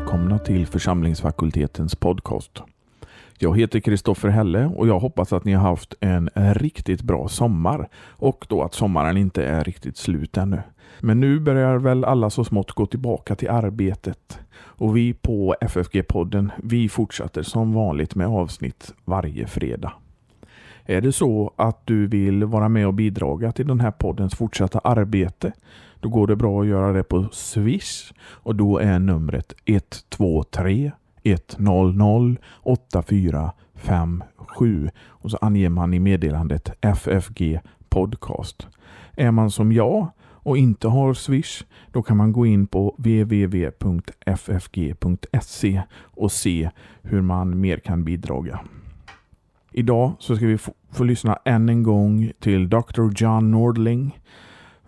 Välkomna till församlingsfakultetens podcast. Jag heter Kristoffer Helle och jag hoppas att ni har haft en riktigt bra sommar och då att sommaren inte är riktigt slut ännu. Men nu börjar väl alla så smått gå tillbaka till arbetet och vi på FFG-podden, vi fortsätter som vanligt med avsnitt varje fredag. Är det så att du vill vara med och bidraga till den här poddens fortsatta arbete då går det bra att göra det på Swish och då är numret 123 100 8457 och så anger man i meddelandet FFG Podcast. Är man som jag och inte har Swish, då kan man gå in på www.ffg.se och se hur man mer kan bidraga. Idag så ska vi få, få lyssna än en gång till Dr. John Nordling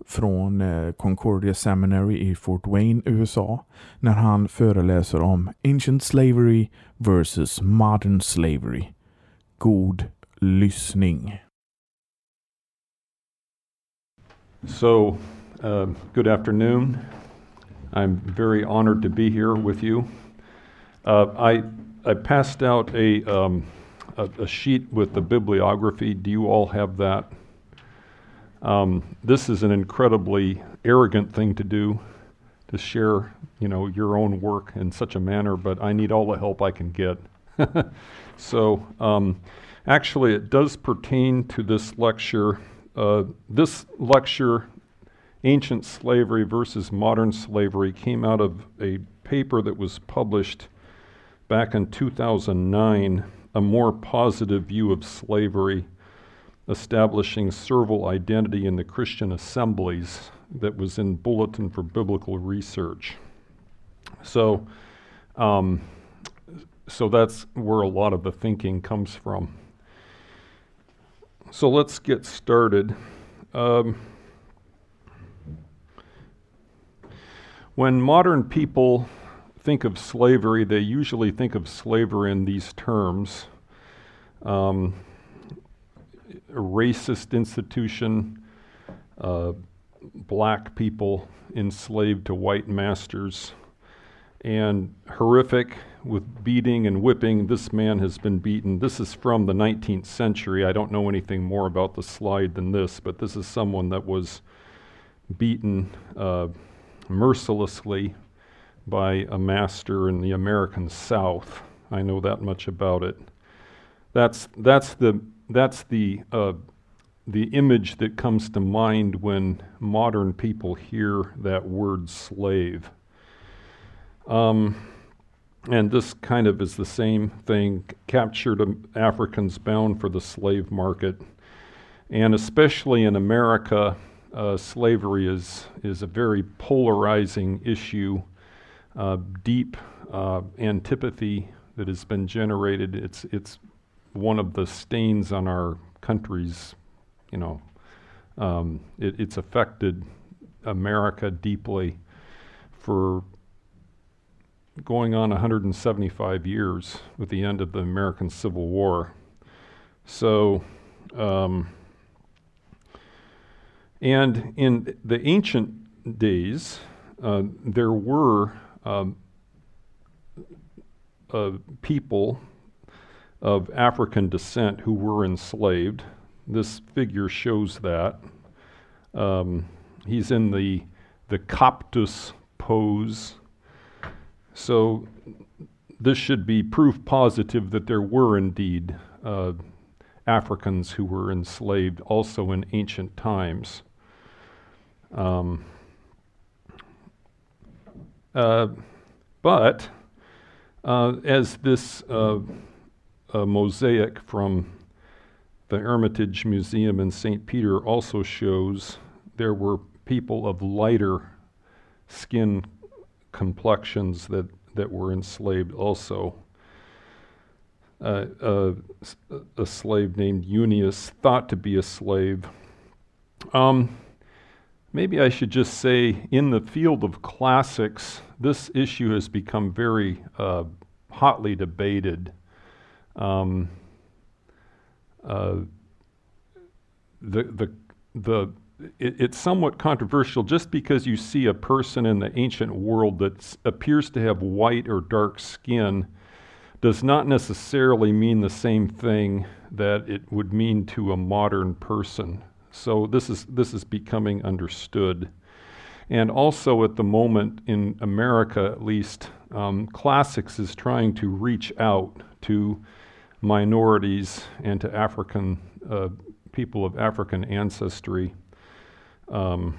från eh, Concordia Seminary i Fort Wayne, USA, när han föreläser om Ancient Slavery versus Modern Slavery. God lyssning. So, uh, good afternoon. I'm very honored to be here with you. Uh, I, I passed out a, um, a, a sheet with the bibliography. Do you all have that? Um, this is an incredibly arrogant thing to do, to share, you know, your own work in such a manner. But I need all the help I can get. so, um, actually, it does pertain to this lecture. Uh, this lecture, Ancient Slavery versus Modern Slavery, came out of a paper that was published back in 2009, A More Positive View of Slavery establishing servile identity in the Christian assemblies that was in Bulletin for Biblical Research. So, um, so that's where a lot of the thinking comes from. So let's get started. Um, when modern people think of slavery, they usually think of slavery in these terms. Um, racist institution, uh, black people enslaved to white masters, and horrific with beating and whipping. This man has been beaten. This is from the 19th century. I don't know anything more about the slide than this, but this is someone that was beaten uh, mercilessly by a master in the American South. I know that much about it. That's, that's the that's the, uh, the image that comes to mind when modern people hear that word slave. Um, and this kind of is the same thing captured Africans bound for the slave market. And especially in America, uh, slavery is, is a very polarizing issue, uh, deep uh, antipathy that has been generated. It's, it's one of the stains on our country's, you know, um, it, it's affected America deeply for going on 175 years with the end of the American Civil War. So, um, and in the ancient days, uh, there were um, uh, people of African descent who were enslaved. This figure shows that. Um, he's in the, the Coptus pose. So this should be proof positive that there were indeed uh, Africans who were enslaved also in ancient times. Um, uh, but uh, as this uh, a mosaic from the Hermitage Museum in St. Peter also shows there were people of lighter skin complexions that, that were enslaved also. Uh, uh, a slave named Unius, thought to be a slave. Um, maybe I should just say, in the field of classics, this issue has become very uh, hotly debated. Um, uh, the, the, the it, it's somewhat controversial just because you see a person in the ancient world that appears to have white or dark skin does not necessarily mean the same thing that it would mean to a modern person. So this is this is becoming understood. And also at the moment in America, at least, um, classics is trying to reach out to minorities and to African uh, people of African ancestry. Um,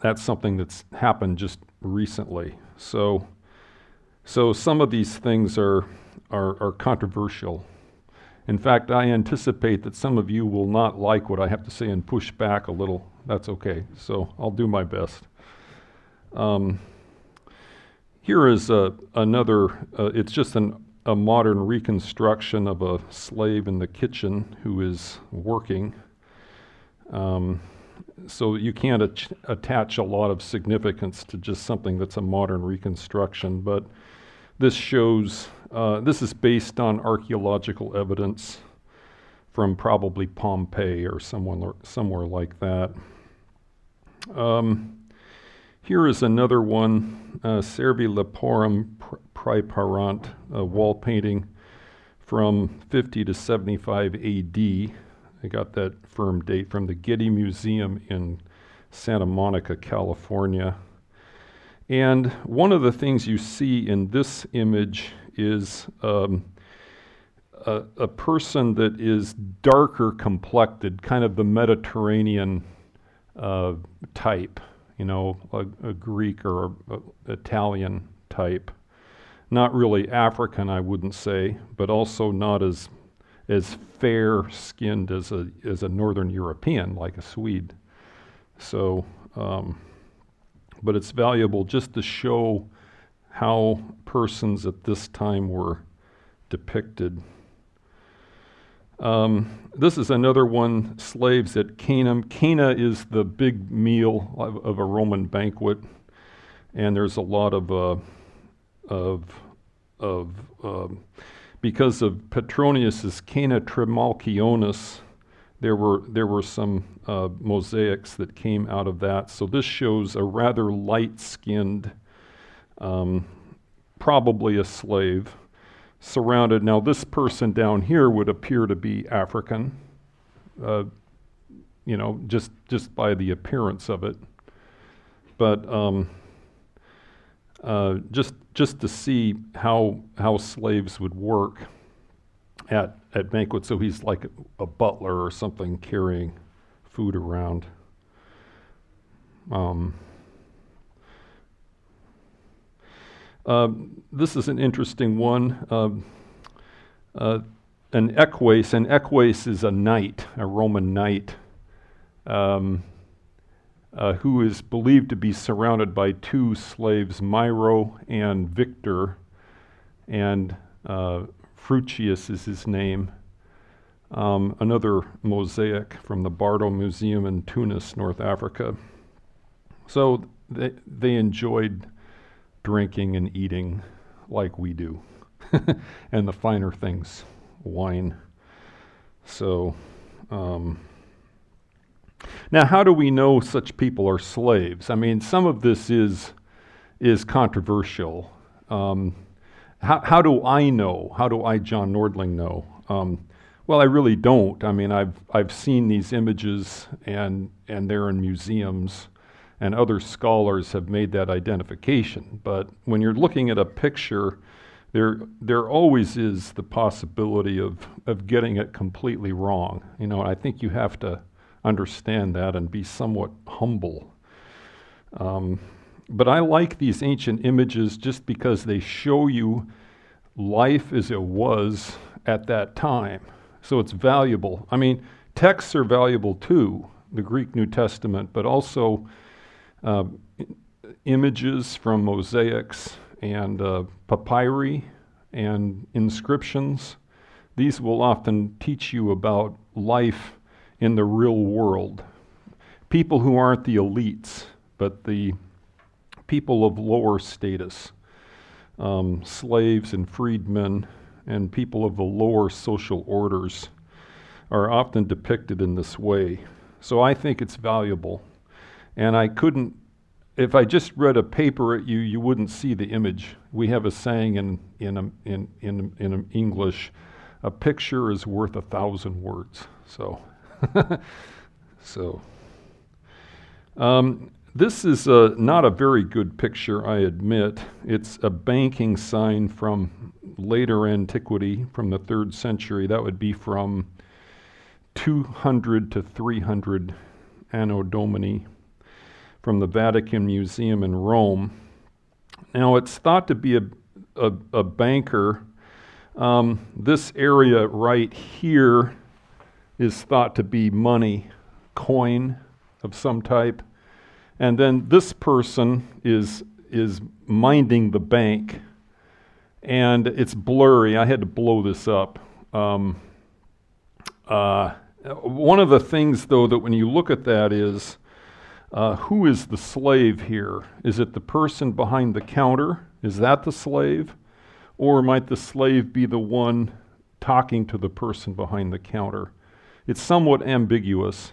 that's something that's happened just recently. So, so some of these things are, are, are controversial. In fact, I anticipate that some of you will not like what I have to say and push back a little. That's okay. So I'll do my best. Um, here is a, another, uh, it's just an a modern reconstruction of a slave in the kitchen who is working. Um, so you can't ach- attach a lot of significance to just something that's a modern reconstruction, but this shows, uh, this is based on archaeological evidence from probably Pompeii or someone, somewhere like that. Um, here is another one, uh, Servi Leporum Praeparant, a wall painting from 50 to 75 AD. I got that firm date from the Getty Museum in Santa Monica, California. And one of the things you see in this image is um, a, a, person that is darker complected, kind of the Mediterranean uh, type, you know, a, a Greek or a, Italian type not really African, I wouldn't say, but also not as as fair skinned as a as a Northern European, like a Swede. So, um, but it's valuable just to show how persons at this time were depicted. Um, this is another one, slaves at Cena. Cena is the big meal of, of, a Roman banquet, and there's a lot of uh, of, of um, because of Petronius's Cena Trimalchionis, there were, there were some uh, mosaics that came out of that. So this shows a rather light skinned, um, probably a slave, surrounded. Now, this person down here would appear to be African, uh, you know, just, just by the appearance of it. But um, uh, just just to see how how slaves would work at at banquets. So he's like a, a butler or something carrying food around. Um, uh, this is an interesting one. Um, uh, an eques, an eques is a knight, a Roman knight. Um, uh, who is believed to be surrounded by two slaves, Myro and Victor, and uh, Fructius is his name. Um, another mosaic from the Bardo Museum in Tunis, North Africa. So they, they enjoyed drinking and eating like we do, and the finer things, wine. So, um, now, how do we know such people are slaves? I mean, some of this is, is controversial. Um, how, how do I know? How do I, John Nordling, know? Um, well, I really don't. I mean, I've, I've seen these images and, and they're in museums, and other scholars have made that identification. But when you're looking at a picture, there, there always is the possibility of, of getting it completely wrong. You know, I think you have to understand that and be somewhat humble. Um, but I like these ancient images just because they show you life as it was at that time. So it's valuable. I mean, texts are valuable too, the Greek New Testament, but also uh, images from mosaics and uh, papyri and inscriptions. These will often teach you about life in the real world. People who aren't the elites, but the people of lower status, um, slaves and freedmen, and people of the lower social orders are often depicted in this way. So I think it's valuable. And I couldn't, if I just read a paper at you, you wouldn't see the image. We have a saying in, in, in, in, in English a picture is worth a thousand words. So, so. Um, this is a, not a very good picture, I admit. It's a banking sign from later antiquity, from the third century. That would be from 200 to 300 Anno Domini from the Vatican Museum in Rome. Now, it's thought to be a, a, a banker. Um, this area right here is thought to be money, coin of some type. And then this person is, is minding the bank, and it's blurry. I had to blow this up. Um, uh, one of the things, though, that when you look at that is uh, who is the slave here? Is it the person behind the counter? Is that the slave? Or might the slave be the one talking to the person behind the counter? It's somewhat ambiguous.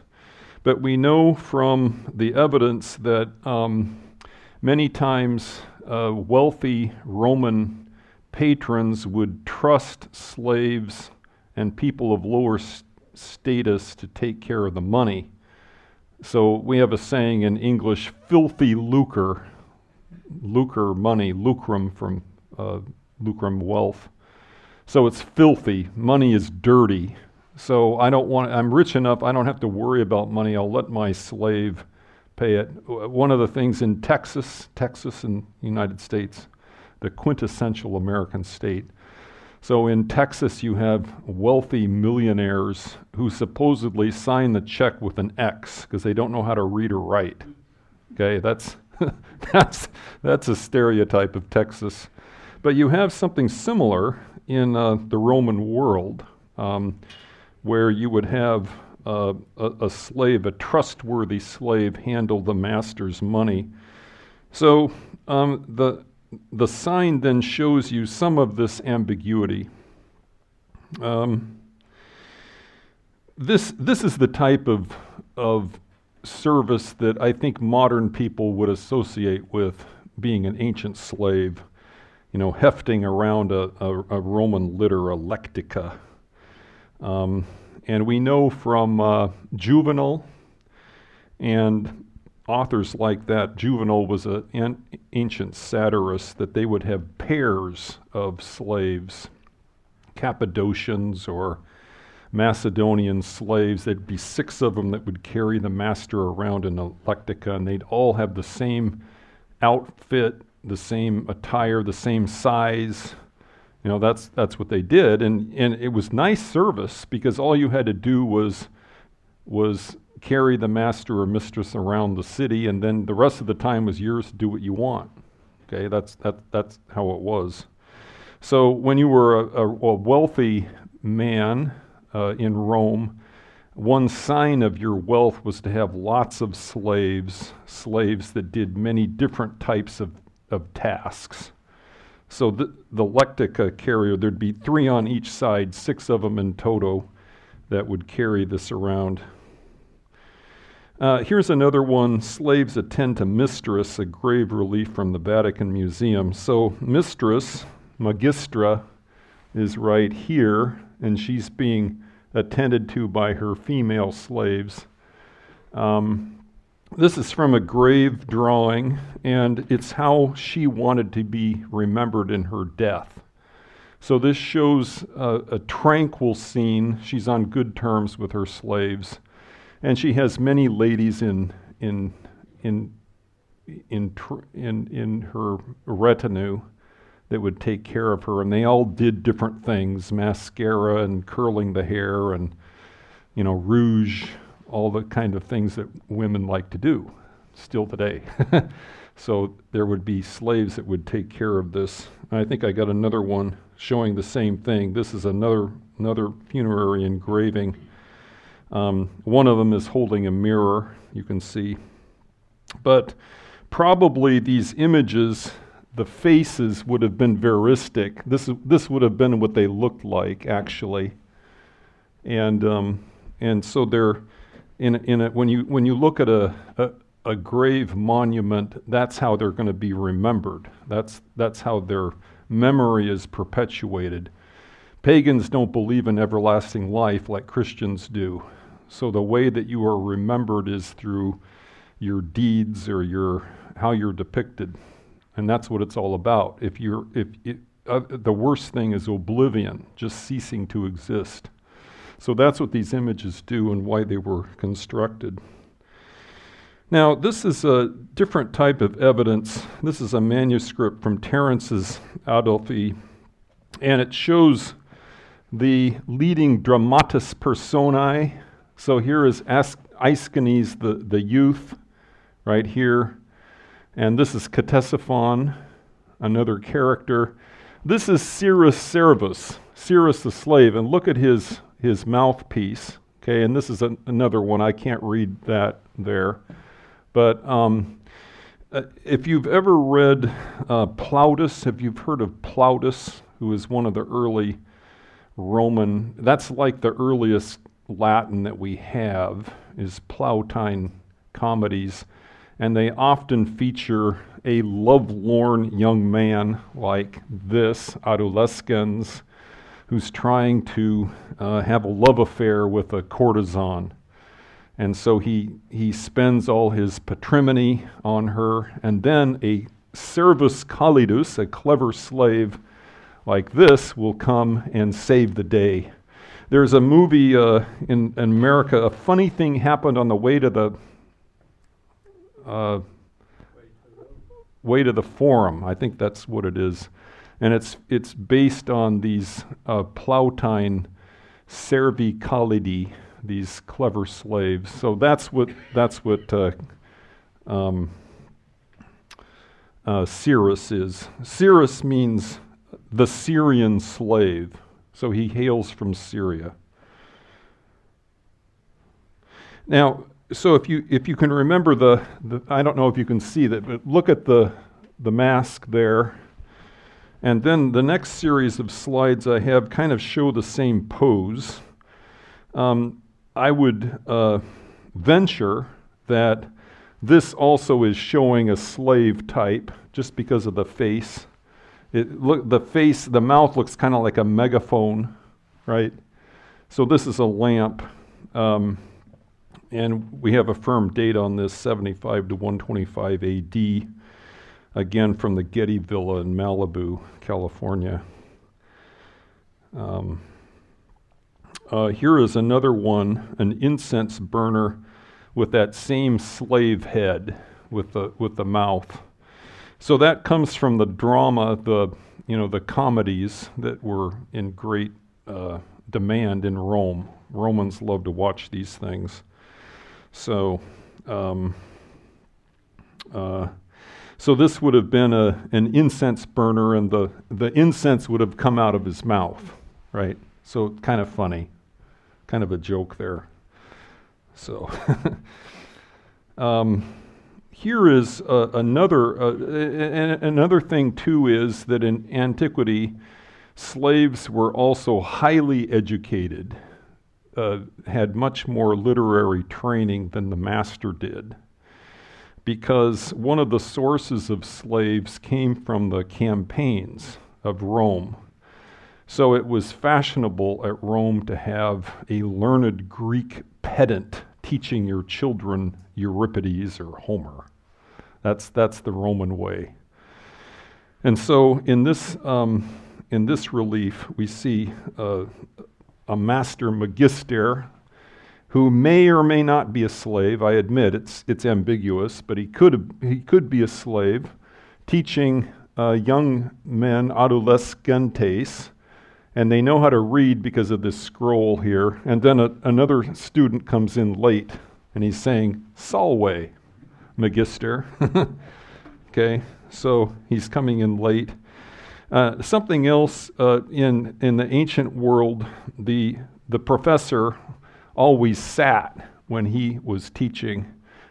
But we know from the evidence that um, many times uh, wealthy Roman patrons would trust slaves and people of lower st- status to take care of the money. So we have a saying in English filthy lucre, lucre money, lucrum from uh, lucrum wealth. So it's filthy. Money is dirty. So I don't want, I'm rich enough, I don't have to worry about money. I'll let my slave pay it. One of the things in Texas, Texas the United States, the quintessential American state. So in Texas, you have wealthy millionaires who supposedly sign the check with an X because they don't know how to read or write. Okay, that's, that's, that's a stereotype of Texas. But you have something similar in uh, the Roman world. Um, where you would have uh, a, a, slave, a trustworthy slave, handle the master's money. So um, the, the sign then shows you some of this ambiguity. Um, this, this is the type of, of service that I think modern people would associate with being an ancient slave, you know, hefting around a, a, a Roman litter, a lectica. Um, and we know from uh, Juvenal and authors like that, Juvenal was an ancient satirist, that they would have pairs of slaves, Cappadocians or Macedonian slaves. There'd be six of them that would carry the master around in a lectica, and they'd all have the same outfit, the same attire, the same size, you know, that's, that's what they did. And, and it was nice service because all you had to do was, was carry the master or mistress around the city, and then the rest of the time was yours to do what you want. Okay, that's, that, that's how it was. So when you were a, a, a wealthy man uh, in Rome, one sign of your wealth was to have lots of slaves, slaves that did many different types of, of tasks. So the, the Lectica carrier, there'd be three on each side, six of them in toto that would carry this around. Uh, here's another one Slaves attend to Mistress, a grave relief from the Vatican Museum. So, Mistress, Magistra, is right here, and she's being attended to by her female slaves. Um, this is from a grave drawing, and it's how she wanted to be remembered in her death. So this shows a, a, tranquil scene. She's on good terms with her slaves, and she has many ladies in in in in in, in her retinue that would take care of her, and they all did different things: mascara and curling the hair, and you know rouge all the kind of things that women like to do still today. so there would be slaves that would take care of this. I think I got another one showing the same thing. This is another another funerary engraving. Um, one of them is holding a mirror, you can see. But probably these images, the faces would have been veristic. This, this would have been what they looked like, actually. And, um, and so they're, in, in a, when, you, when you look at a, a, a grave monument, that's how they're going to be remembered. That's, that's how their memory is perpetuated. Pagans don't believe in everlasting life like Christians do. So the way that you are remembered is through your deeds or your how you're depicted. And that's what it's all about. If you're if uh, the worst thing is oblivion, just ceasing to exist. So that's what these images do and why they were constructed. Now, this is a different type of evidence. This is a manuscript from Terence's Adelphi, and it shows the leading dramatis personae. So here is Aeschines, the, the youth, right here. And this is Ctesiphon, another character. This is Syrus Servus, Syrus the slave. And look at his, his mouthpiece. Okay, and this is an, another one. I can't read that there. But um, uh, if you've ever read uh, Plautus, if you've heard of Plautus, who is one of the early Roman, that's like the earliest Latin that we have, is Plautine comedies. And they often feature a lovelorn young man like this, Adolescens, who's trying to uh, have a love affair with a courtesan. And so he, he spends all his patrimony on her, and then a servus callidus, a clever slave like this, will come and save the day. There's a movie uh, in, in, America, a funny thing happened on the way to the uh, way to the forum. I think that's what it is. And it's, it's based on these uh, Plautine servi callidi, these clever slaves. So that's what that's what uh, um, uh, is. Syrus means the Syrian slave. So he hails from Syria. Now, so if you if you can remember the, the I don't know if you can see that, but look at the the mask there. And then the next series of slides I have kind of show the same pose. Um, I would uh, venture that this also is showing a slave type just because of the face. It look the face, the mouth looks kind of like a megaphone, right? So this is a lamp, um, and we have a firm date on this, 75 to 125 A.D. Again from the Getty Villa in Malibu, California. Um, uh, here is another one, an incense burner with that same slave head with the, with the mouth. So that comes from the drama, the, you know, the comedies that were in great uh, demand in Rome. Romans loved to watch these things. So, um, uh, so this would have been a, an incense burner, and the, the incense would have come out of his mouth, right? So kind of funny kind of a joke there. So, um, here is uh, another uh, another thing too is that in antiquity, slaves were also highly educated, uh, had much more literary training than the master did, because one of the sources of slaves came from the campaigns of Rome so it was fashionable at Rome to have a learned Greek pedant teaching your children Euripides or Homer. That's, that's the Roman way. And so in this, um, in this relief, we see uh, a master magister who may or may not be a slave. I admit it's, it's ambiguous, but he could, he could be a slave teaching uh, young men, adolescentes, and they know how to read because of this scroll here. And then a, another student comes in late, and he's saying, Salve, Magister. okay, so he's coming in late. Uh, something else uh, in, in the ancient world, the, the professor always sat when he was teaching,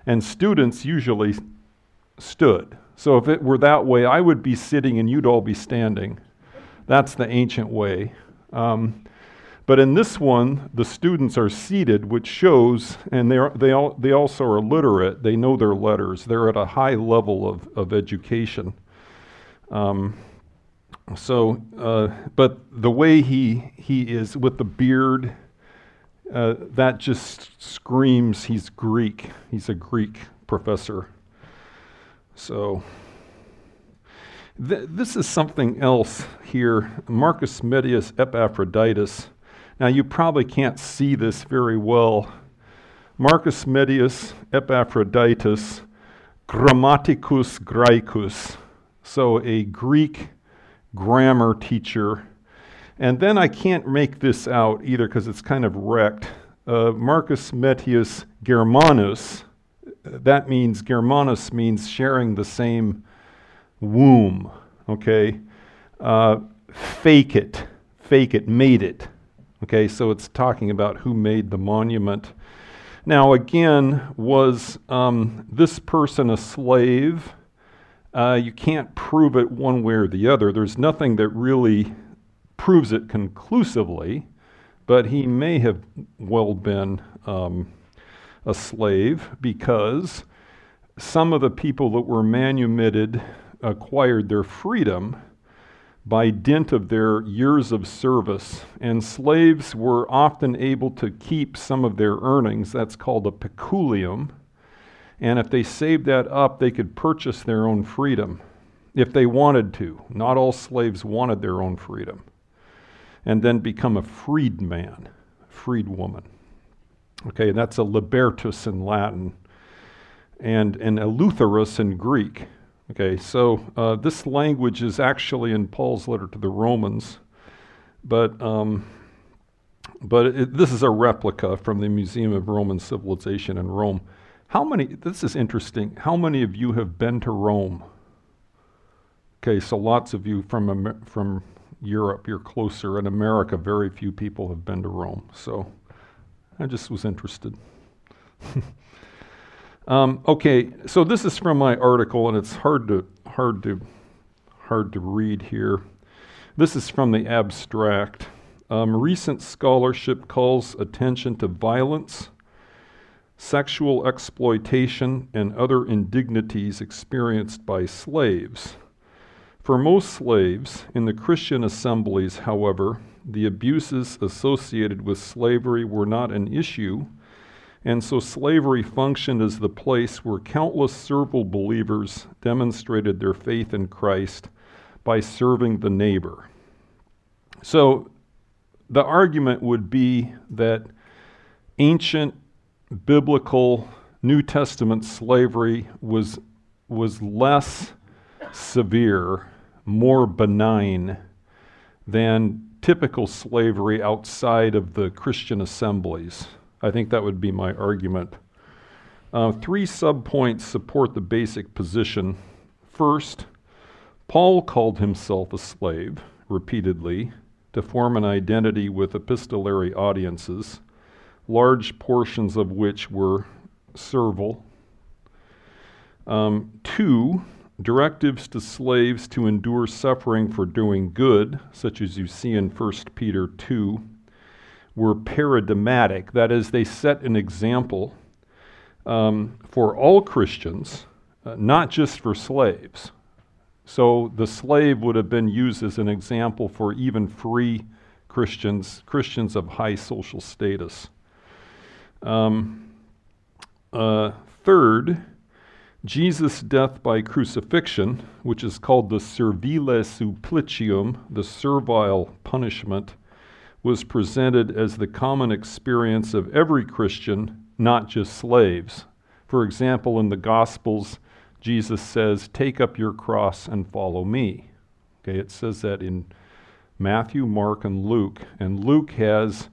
and students usually stood. So if it were that way, I would be sitting and you'd all be standing. That's the ancient way. Um, But in this one, the students are seated, which shows, and they, are, they, all, they also are literate. They know their letters. They're at a high level of, of education. Um, so, uh, but the way he, he is with the beard, uh, that just screams he's Greek. He's a Greek professor. So, th- this is something else here. Marcus Metius Epaphroditus now, you probably can't see this very well. Marcus Metius Epaphroditus, Grammaticus Graecus, so a Greek grammar teacher. And then I can't make this out either because it's kind of wrecked. Uh, Marcus Metius Germanus, that means, Germanus means sharing the same womb, okay? Uh, fecit, fake it, made it. Okay, so it's talking about who made the monument. Now, again, was um, this person a slave? Uh, you can't prove it one way or the other. There's nothing that really proves it conclusively, but he may have well been um, a slave because some of the people that were manumitted acquired their freedom by dint of their years of service, and slaves were often able to keep some of their earnings. That's called a peculium. And if they saved that up, they could purchase their own freedom if they wanted to. Not all slaves wanted their own freedom. And then become a freedman, freedwoman. Okay, and that's a libertus in Latin and an eleutherus in Greek. Okay, so uh, this language is actually in Paul's letter to the Romans, but um, but it, this is a replica from the Museum of Roman Civilization in Rome. How many? This is interesting. How many of you have been to Rome? Okay, so lots of you from from Europe, you're closer. In America, very few people have been to Rome. So I just was interested. Um, okay, so this is from my article, and it's hard to hard to hard to read here. This is from the abstract. Um, recent scholarship calls attention to violence, sexual exploitation, and other indignities experienced by slaves. For most slaves in the Christian assemblies, however, the abuses associated with slavery were not an issue and so slavery functioned as the place where countless servile believers demonstrated their faith in Christ by serving the neighbor. So the argument would be that ancient biblical New Testament slavery was, was less severe, more benign than typical slavery outside of the Christian assemblies. I think that would be my argument. Uh, three subpoints support the basic position. First, Paul called himself a slave repeatedly to form an identity with epistolary audiences, large portions of which were servile. Um, two, directives to slaves to endure suffering for doing good, such as you see in 1 Peter 2, were paradigmatic. That is, they set an example um, for all Christians, uh, not just for slaves. So the slave would have been used as an example for even free Christians, Christians of high social status. Um, uh, third, Jesus' death by crucifixion, which is called the servile supplicium, the servile punishment, was presented as the common experience of every Christian, not just slaves. For example, in the Gospels, Jesus says, Take up your cross and follow me. Okay, it says that in Matthew, Mark, and Luke. And Luke has,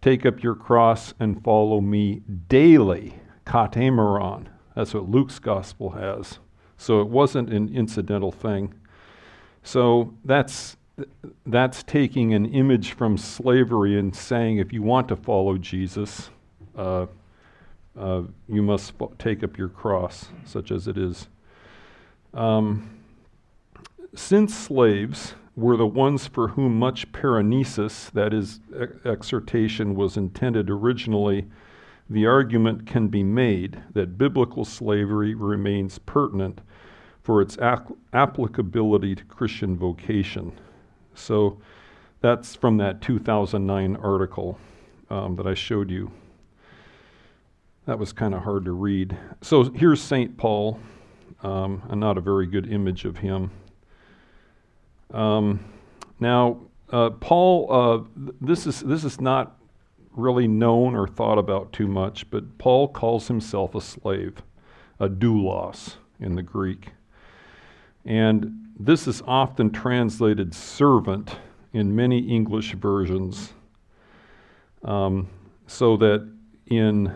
Take up your cross and follow me daily. Katemeron. That's what Luke's gospel has. So it wasn't an incidental thing. So that's that's taking an image from slavery and saying if you want to follow Jesus, uh, uh, you must take up your cross, such as it is. Um, since slaves were the ones for whom much paraenesis, that is, exhortation, was intended originally, the argument can be made that biblical slavery remains pertinent for its applicability to Christian vocation. So that's from that 2009 article um, that I showed you. That was kind of hard to read. So here's St. Paul, um, and not a very good image of him. Um, now, uh, Paul, uh, th- this is this is not really known or thought about too much, but Paul calls himself a slave, a doulos in the Greek, and this is often translated servant in many English versions, um, so that in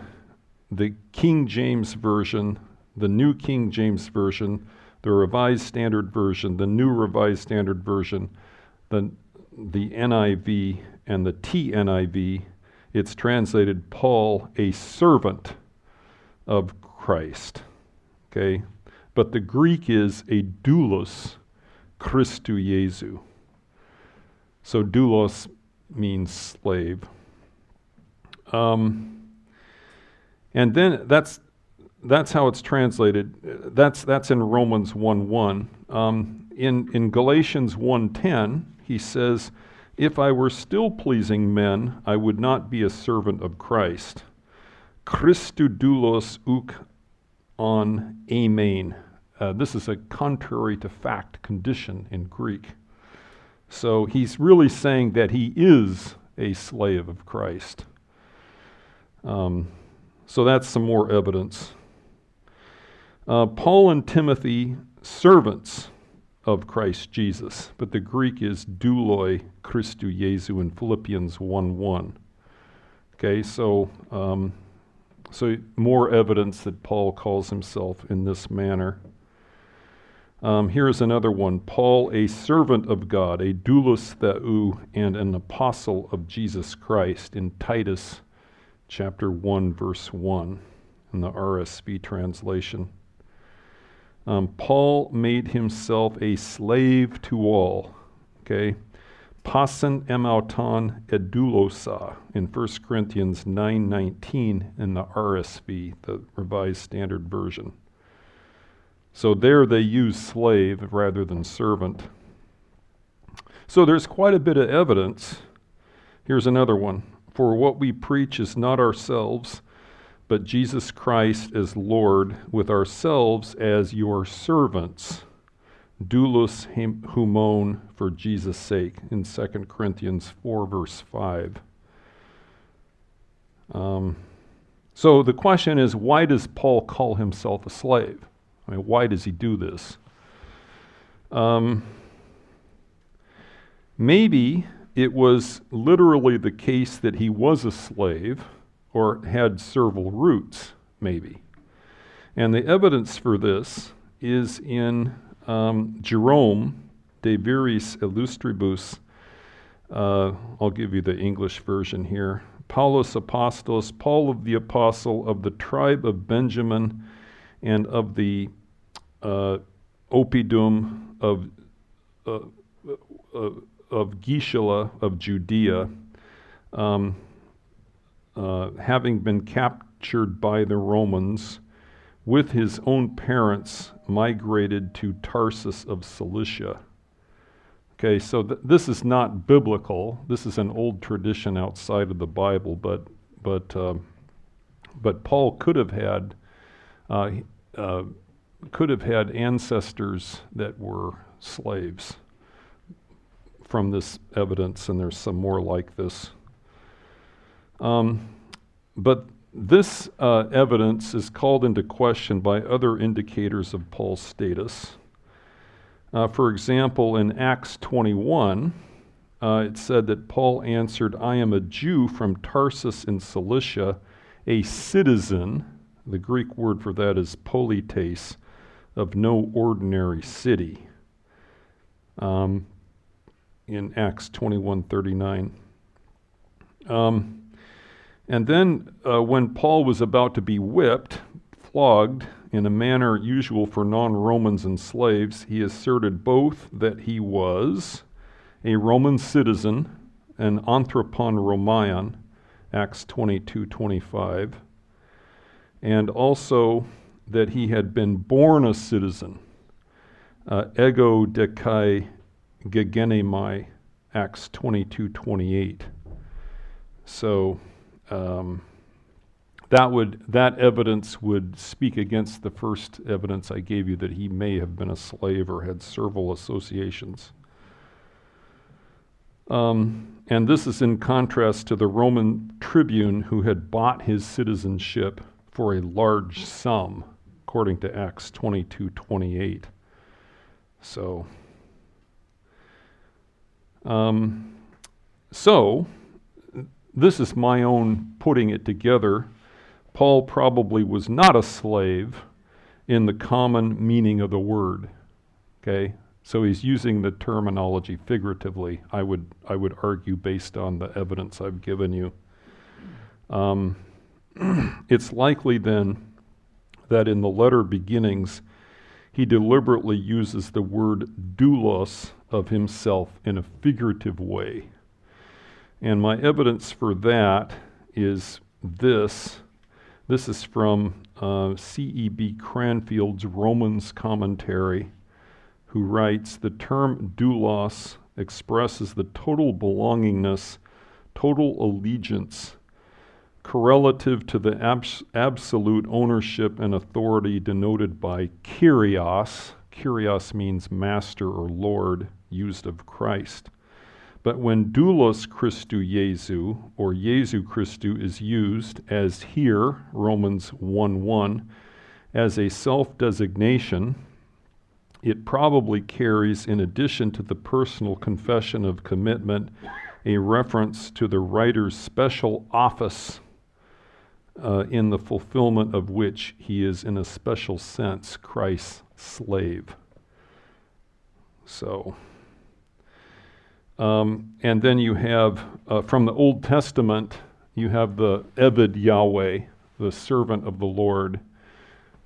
the King James Version, the New King James Version, the Revised Standard Version, the New Revised Standard Version, the, the NIV, and the TNIV, it's translated Paul, a servant of Christ. Okay? But the Greek is a doulos Christu Jesu. So doulos means slave. Um, and then that's that's how it's translated. That's that's in Romans 1:1. Um, in in Galatians 1:10, he says, "If I were still pleasing men, I would not be a servant of Christ." Christu doulos uk on amen. Uh, this is a contrary to fact condition in Greek. So he's really saying that he is a slave of Christ. Um, so that's some more evidence. Uh, Paul and Timothy, servants of Christ Jesus, but the Greek is douloi Christu Jesu in Philippians 1 1. Okay, so, um, so more evidence that Paul calls himself in this manner. Um, here's another one Paul, a servant of God, a doulos theou, and an apostle of Jesus Christ in Titus chapter 1, verse 1 in the RSV translation. Um, Paul made himself a slave to all. Okay? Pasen emauton edulosa in 1 Corinthians 9.19 in the RSV, the Revised Standard Version. So there they use slave rather than servant. So there's quite a bit of evidence. Here's another one. For what we preach is not ourselves, but Jesus Christ as Lord, with ourselves as your servants. Doulos humon for Jesus' sake in 2 Corinthians 4, verse 5. Um, so the question is why does Paul call himself a slave? I mean, why does he do this? Um, maybe it was literally the case that he was a slave or had servile roots, maybe. And the evidence for this is in um, Jerome de Viris Illustribus. Uh, I'll give you the English version here. Paulus Apostolos, Paul of the Apostle of the tribe of Benjamin and of the uh, oppidum of, uh, uh, of Gishela of Judea, um, uh, having been captured by the Romans, with his own parents migrated to Tarsus of Cilicia. Okay, so th- this is not biblical. This is an old tradition outside of the Bible, but but uh, but Paul could have had uh, uh, could have had ancestors that were slaves from this evidence, and there's some more like this. Um, but this uh, evidence is called into question by other indicators of Paul's status. Uh, for example, in Acts 21, uh, it said that Paul answered, I am a Jew from Tarsus in Cilicia, a citizen the Greek word for that is polites, of no ordinary city. Um, in Acts 21:39. Um, and then, uh, when Paul was about to be whipped, flogged in a manner usual for non Romans and slaves, he asserted both that he was a Roman citizen, an anthropon Romaeon, Acts 22 25, and also that he had been born a citizen, uh, ego dekai gegenemai, Acts 22 28. So um, that would that evidence would speak against the first evidence I gave you that he may have been a slave or had servile associations. Um, and this is in contrast to the Roman tribune who had bought his citizenship for a large sum, according to Acts 22 28. So, um, so this is my own putting it together. Paul probably was not a slave in the common meaning of the word. Okay? So he's using the terminology figuratively, I would, I would argue, based on the evidence I've given you. Um, it's likely then that in the letter beginnings, he deliberately uses the word doulos of himself in a figurative way. And my evidence for that is this. This is from uh, C.E.B. Cranfield's Romans commentary who writes The term doulos expresses the total belongingness, total allegiance, correlative to the abs- absolute ownership and authority denoted by kyrios. Kyrios means master or lord, used of Christ. But when doulos Christou Jesu, or Jesu Christou, is used, as here, Romans 1 1, as a self designation, it probably carries, in addition to the personal confession of commitment, a reference to the writer's special office, uh, in the fulfillment of which he is, in a special sense, Christ's slave. So, um, and then you have, uh, from the Old Testament, you have the Eved Yahweh, the servant of the Lord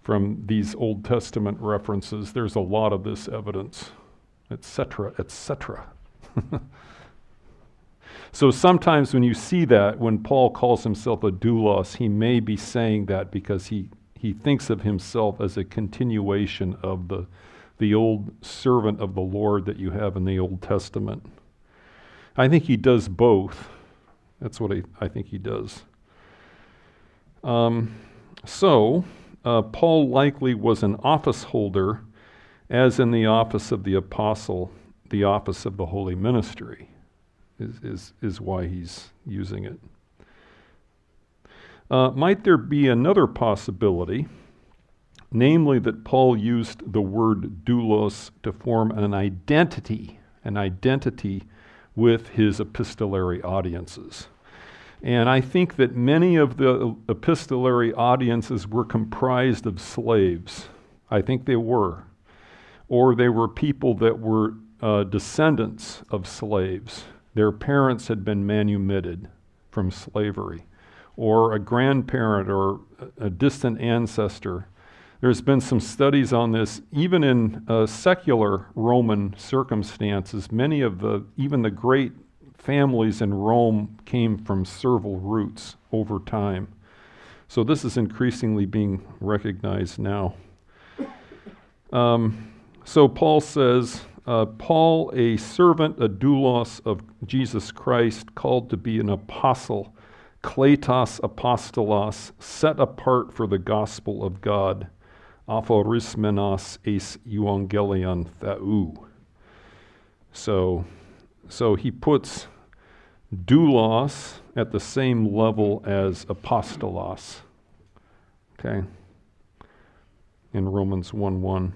from these Old Testament references. There's a lot of this evidence, etc., etc. so sometimes when you see that, when Paul calls himself a doulos, he may be saying that because he, he thinks of himself as a continuation of the, the old servant of the Lord that you have in the Old Testament. I think he does both. That's what I, I think he does. Um, so, uh, Paul likely was an office holder, as in the office of the apostle, the office of the holy ministry, is, is, is why he's using it. Uh, might there be another possibility, namely that Paul used the word doulos to form an identity, an identity with his epistolary audiences? And I think that many of the epistolary audiences were comprised of slaves. I think they were. Or they were people that were uh, descendants of slaves. Their parents had been manumitted from slavery. Or a grandparent or a distant ancestor. There's been some studies on this, even in uh, secular Roman circumstances. Many of the, even the great families in Rome came from servile roots over time. So this is increasingly being recognized now. Um, so Paul says, uh, Paul, a servant, a doulos of Jesus Christ, called to be an apostle, kletos apostolos, set apart for the gospel of God, aphorismenos eis euangelion theou. So, so he puts doulos at the same level as apostolos. Okay? In Romans 1 1.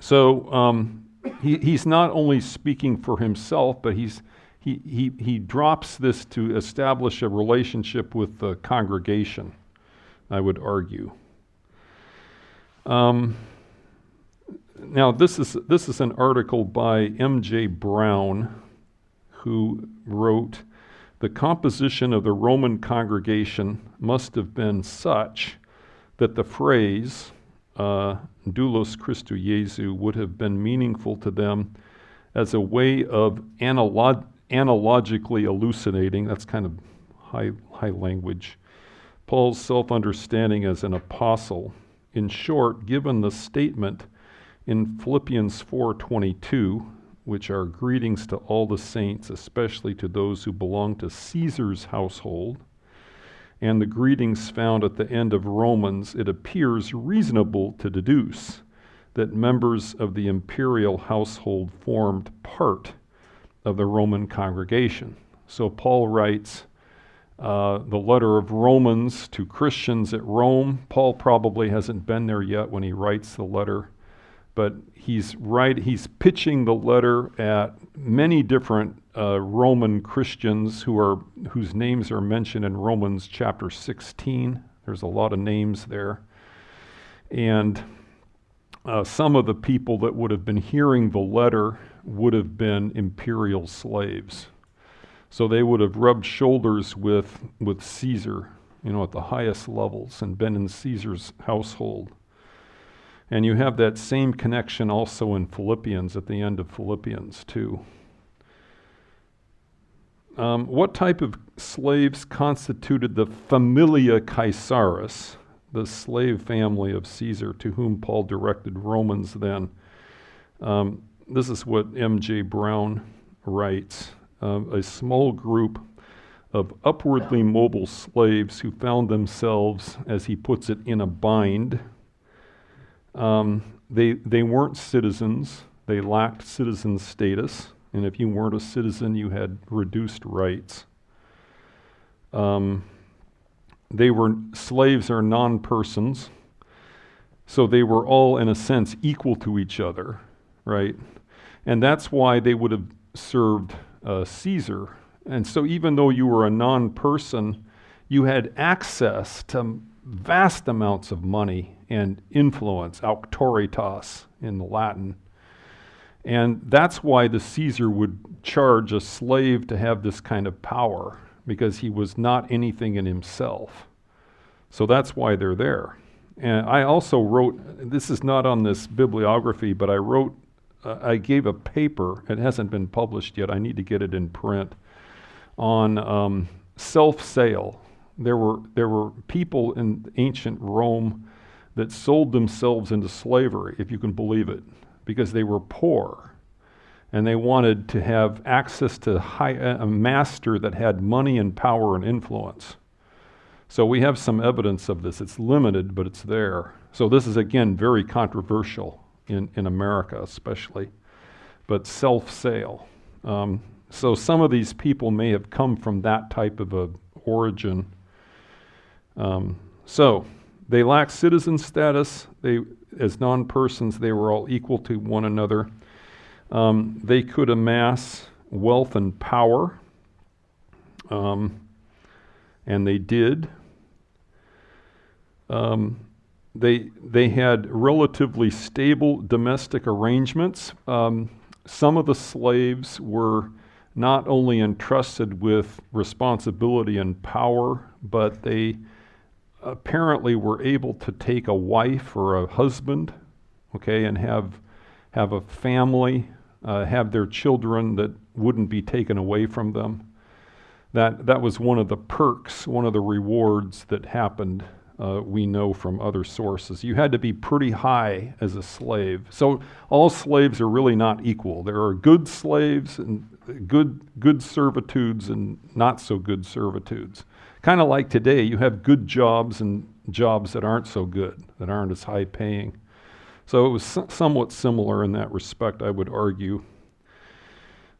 So um, he, he's not only speaking for himself, but he's, he, he, he drops this to establish a relationship with the congregation, I would argue. Um, now, this is, this is an article by M.J. Brown who wrote, The composition of the Roman congregation must have been such that the phrase, uh, doulos Christou Jesu, would have been meaningful to them as a way of analog- analogically elucidating, that's kind of high, high language, Paul's self understanding as an apostle. In short, given the statement in Philippians 4:22, which are greetings to all the saints, especially to those who belong to Caesar's household, and the greetings found at the end of Romans, it appears reasonable to deduce that members of the imperial household formed part of the Roman congregation. So Paul writes uh, the letter of Romans to Christians at Rome. Paul probably hasn't been there yet when he writes the letter but he's right he's pitching the letter at many different uh, roman christians who are whose names are mentioned in romans chapter 16 there's a lot of names there. And uh, some of the people that would have been hearing the letter would have been imperial slaves so they would have rubbed shoulders with with caesar you know at the highest levels and been in caesar's household and you have that same connection also in Philippians, at the end of Philippians, too. Um, what type of slaves constituted the familia Caesaris, the slave family of Caesar, to whom Paul directed Romans then? Um, this is what M.J. Brown writes uh, a small group of upwardly mobile slaves who found themselves, as he puts it, in a bind um, they, they weren't citizens, they lacked citizen status, and if you weren't a citizen, you had reduced rights. Um, they were slaves or non persons, so they were all, in a sense, equal to each other, right? And that's why they would have served uh, Caesar. And so, even though you were a non person, you had access to vast amounts of money and influence, auctoritas in the Latin. And that's why the Caesar would charge a slave to have this kind of power, because he was not anything in himself. So that's why they're there. And I also wrote, this is not on this bibliography, but I wrote, I gave a paper, it hasn't been published yet, I need to get it in print, on um, self sale. There were, there were people in ancient Rome that sold themselves into slavery, if you can believe it, because they were poor and they wanted to have access to high, a master that had money and power and influence. So we have some evidence of this. It's limited, but it's there. So this is, again, very controversial in, in America, especially. But self sale. Um, so some of these people may have come from that type of a origin. Um, so they lack citizen status. They, as non persons, they were all equal to one another. Um, they could amass wealth and power, um, and they did. Um, they, they had relatively stable domestic arrangements. Um, some of the slaves were not only entrusted with responsibility and power, but they apparently were able to take a wife or a husband, okay, and have have a family, uh, have their children that wouldn't be taken away from them. That that was one of the perks, one of the rewards that happened. Uh, we know from other sources. You had to be pretty high as a slave. So all slaves are really not equal. There are good slaves and good good servitudes and not so good servitudes. Kind of like today, you have good jobs and jobs that aren't so good, that aren't as high paying. So it was somewhat similar in that respect, I would argue.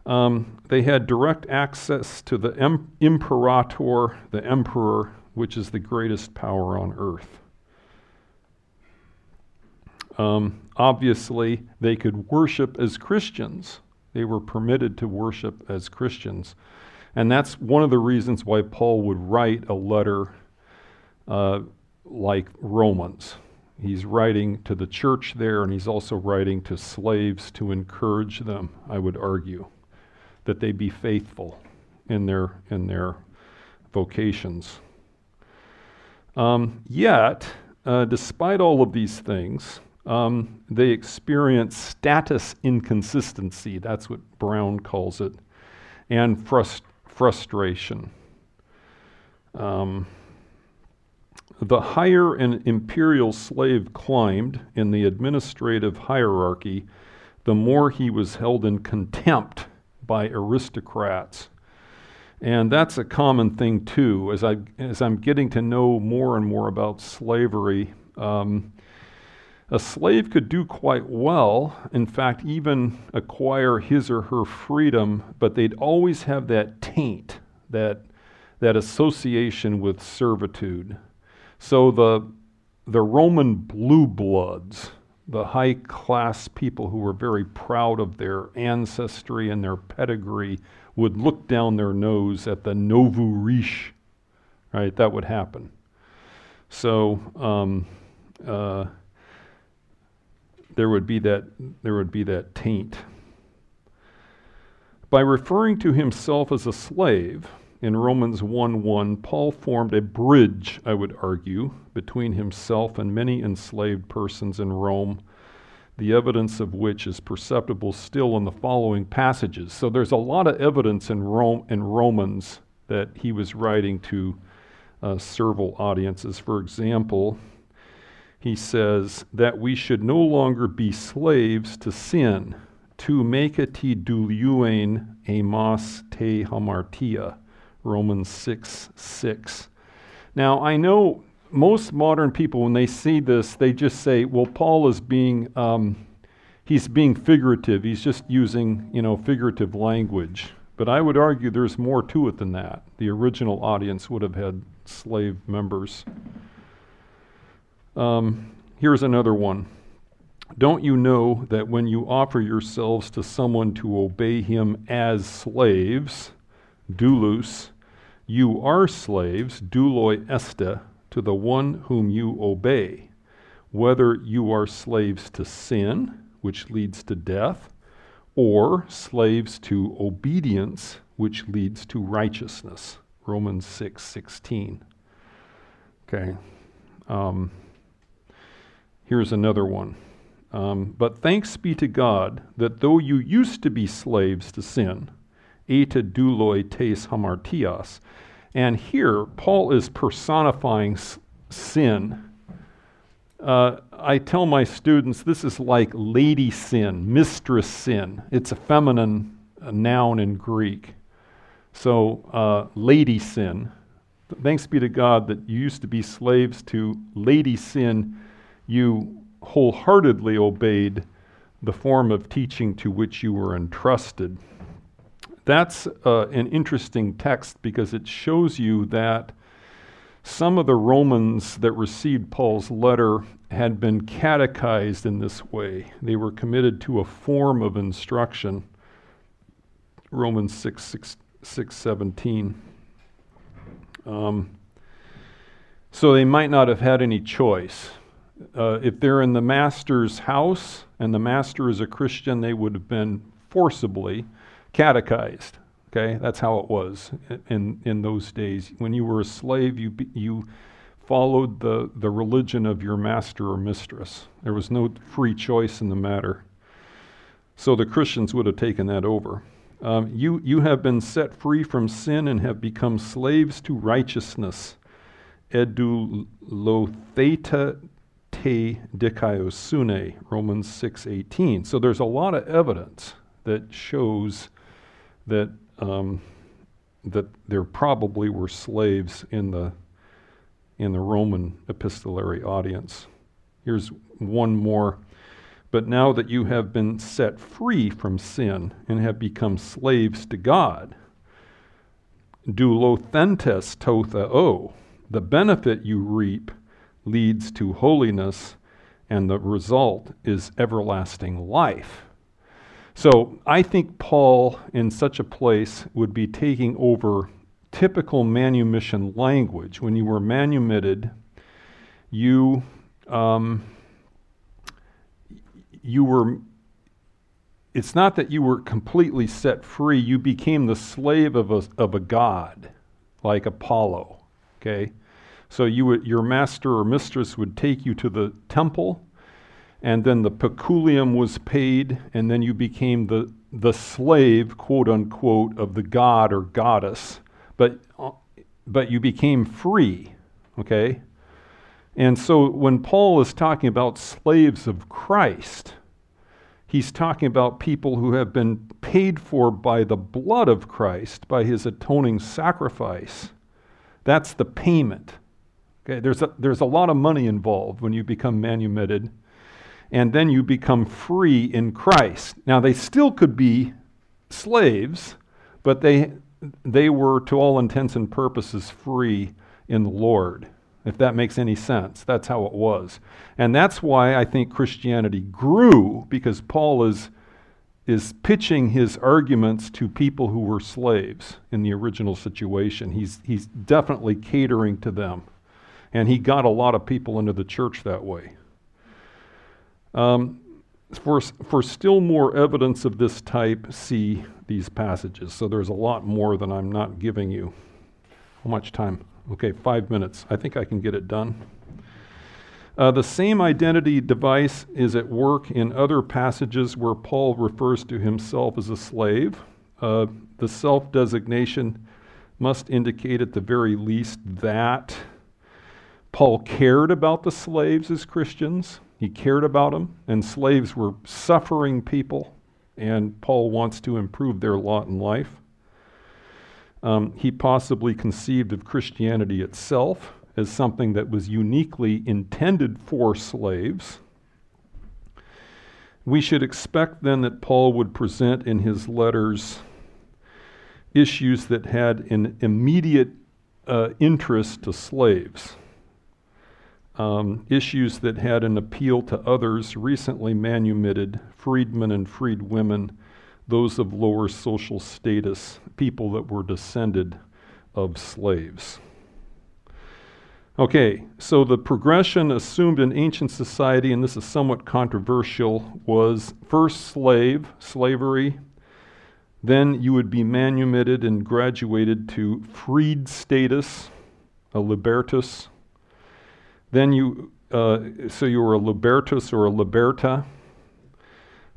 Um, they had direct access to the em- imperator, the emperor, which is the greatest power on earth. Um, obviously, they could worship as Christians. They were permitted to worship as Christians. And that's one of the reasons why Paul would write a letter uh, like Romans. He's writing to the church there, and he's also writing to slaves to encourage them, I would argue, that they be faithful in their, in their vocations. Um, yet, uh, despite all of these things, Um, they experience status inconsistency, that's what Brown calls it, and frust- frustration. Um, the higher an imperial slave climbed in the administrative hierarchy, the more he was held in contempt by aristocrats. And that's a common thing too. As, I, as I'm getting to know more and more about slavery, um, a slave could do quite well, in fact, even acquire his or her freedom, but they'd always have that taint, that, that association with servitude. So the, the Roman blue bloods, the high class people who were very proud of their ancestry and their pedigree, would look down their nose at the nouveau riche, right? That would happen. So um, uh, there would be that there would be that taint. By referring to himself as a slave, in Romans 1 1, Paul formed a bridge, I would argue, between himself and many enslaved persons in Rome, the evidence of which is perceptible still in the following passages. So there's a lot of evidence in, Rome, in Romans that he was writing to uh, servile audiences. For example, he says that we should no longer be slaves to sin, to make it douleuein amos te hamartia Romans 6 6. Now, I know most modern people, when they see this, they just say, well, Paul is being, um, he's being figurative. He's just using, you know, figurative language. But I would argue there's more to it than that. The original audience would have had slave members. Um, here's another one. Don't you know that when you offer yourselves to someone to obey him as slaves, doulos, you are slaves, douloi este, to the one whom you obey, whether you are slaves to sin, which leads to death, or slaves to obedience, which leads to righteousness. Romans 6 16. Okay. Um, here's another one. Um, but thanks be to God that though you used to be slaves to sin, eta douloi tes hamartias. And here, Paul is personifying s- sin. Uh, I tell my students this is like lady sin, mistress sin. It's a feminine uh, noun in Greek. So, uh, lady sin. Thanks be to God that you used to be slaves to lady sin. You wholeheartedly obeyed the form of teaching to which you were entrusted. That's uh, an interesting text because it shows you that some of the Romans that received Paul's letter had been catechized in this way. They were committed to a form of instruction. Romans 6, 6, 6 17. Um, so they might not have had any choice. Uh, if they're in the master's house and the master is a Christian, they would have been forcibly catechized. Okay, that's how it was in, in those days. When you were a slave, you, you followed the, the religion of your master or mistress. There was no free choice in the matter. So the Christians would have taken that over. Um, you, you have been set free from sin and have become slaves to righteousness. Edoulothete te dikaiosune, Romans 6.18. So there's a lot of evidence that shows that um, that there probably were slaves in the in the Roman epistolary audience. Here's one more. But now that you have been set free from sin and have become slaves to God, do lothentes totha o. the benefit you reap leads to holiness, and the result is everlasting life. So I think Paul, in such a place, would be taking over typical manumission language. When you were manumitted, you um, you were. It's not that you were completely set free. You became the slave of a of a god, like Apollo. Okay, so you would, your master or mistress would take you to the temple and then the peculium was paid, and then you became the, the slave, quote unquote, of the god or goddess. But, uh, but you became free, okay? And so when Paul is talking about slaves of Christ, he's talking about people who have been paid for by the blood of Christ, by his atoning sacrifice. That's the payment. Okay, there's a, there's a lot of money involved when you become manumitted, and then you become free in Christ. Now, they still could be slaves, but they, they were, to all intents and purposes, free in the Lord if that makes any sense. That's how it was. And that's why I think Christianity grew, because Paul is, is pitching his arguments to people who were slaves in the original situation. He's, he's definitely catering to them. And he got a lot of people into the church that way. Um, for, for still more evidence of this type, see these passages. So there's a lot more than I'm not giving you. How much time? Okay, five minutes. I think I can get it done. Uh, the same identity device is at work in other passages where Paul refers to himself as a slave. Uh, the self designation must indicate, at the very least, that Paul cared about the slaves as Christians. He cared about them, and slaves were suffering people, and Paul wants to improve their lot in life. Um, he possibly conceived of Christianity itself as something that was uniquely intended for slaves. We should expect then that Paul would present in his letters issues that had an immediate uh, interest to slaves, um, issues that had an appeal to others recently manumitted, freedmen and freedwomen those of lower social status, people that were descended of slaves. Okay, so the progression assumed in ancient society, and this is somewhat controversial, was first slave, slavery, then you would be manumitted and graduated to freed status, a libertus. Then you, uh, so you were a libertus or a liberta,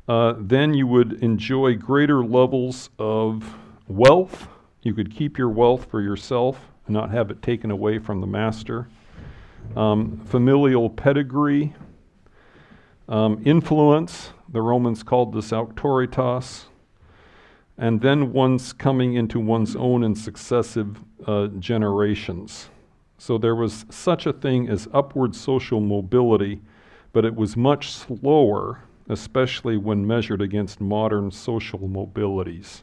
uh, then you would enjoy greater levels of wealth. You could keep your wealth for yourself and not have it taken away from the master. Um, familial pedigree, um, influence, the Romans called this auctoritas, and then one's coming into one's own in successive uh, generations. So there was such a thing as upward social mobility, but it was much slower especially when measured against modern social mobilities.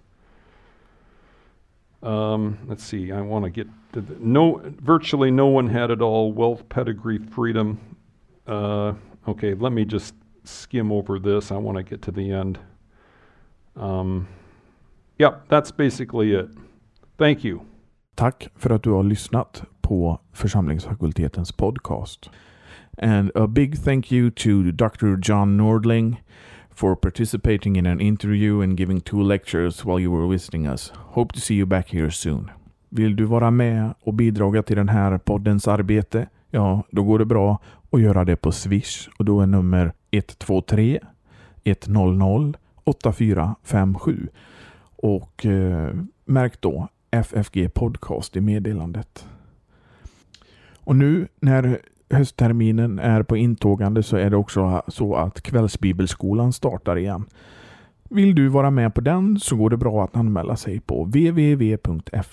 Um, let's see, I want to get to the, no, virtually no one had it all wealth, pedigree, freedom. Uh, okay, let me just skim over this. I want to get to the end. Um, yep, that's basically it. Thank you. Tack för att du har lyssnat på församlingsfakultetens podcast. And a big thank you to Dr. John Nordling for participating in an interview and giving two lectures while you were visiting us. Hope to see you back here soon. Vill du vara med och bidra till den här poddens arbete? Ja, då går det bra att göra det på Swish och då är nummer 123 100 8457 och eh, märk då FFG Podcast i meddelandet. Och nu när höstterminen är på intågande så är det också så att kvällsbibelskolan startar igen. Vill du vara med på den så går det bra att anmäla sig på www.ffg.se.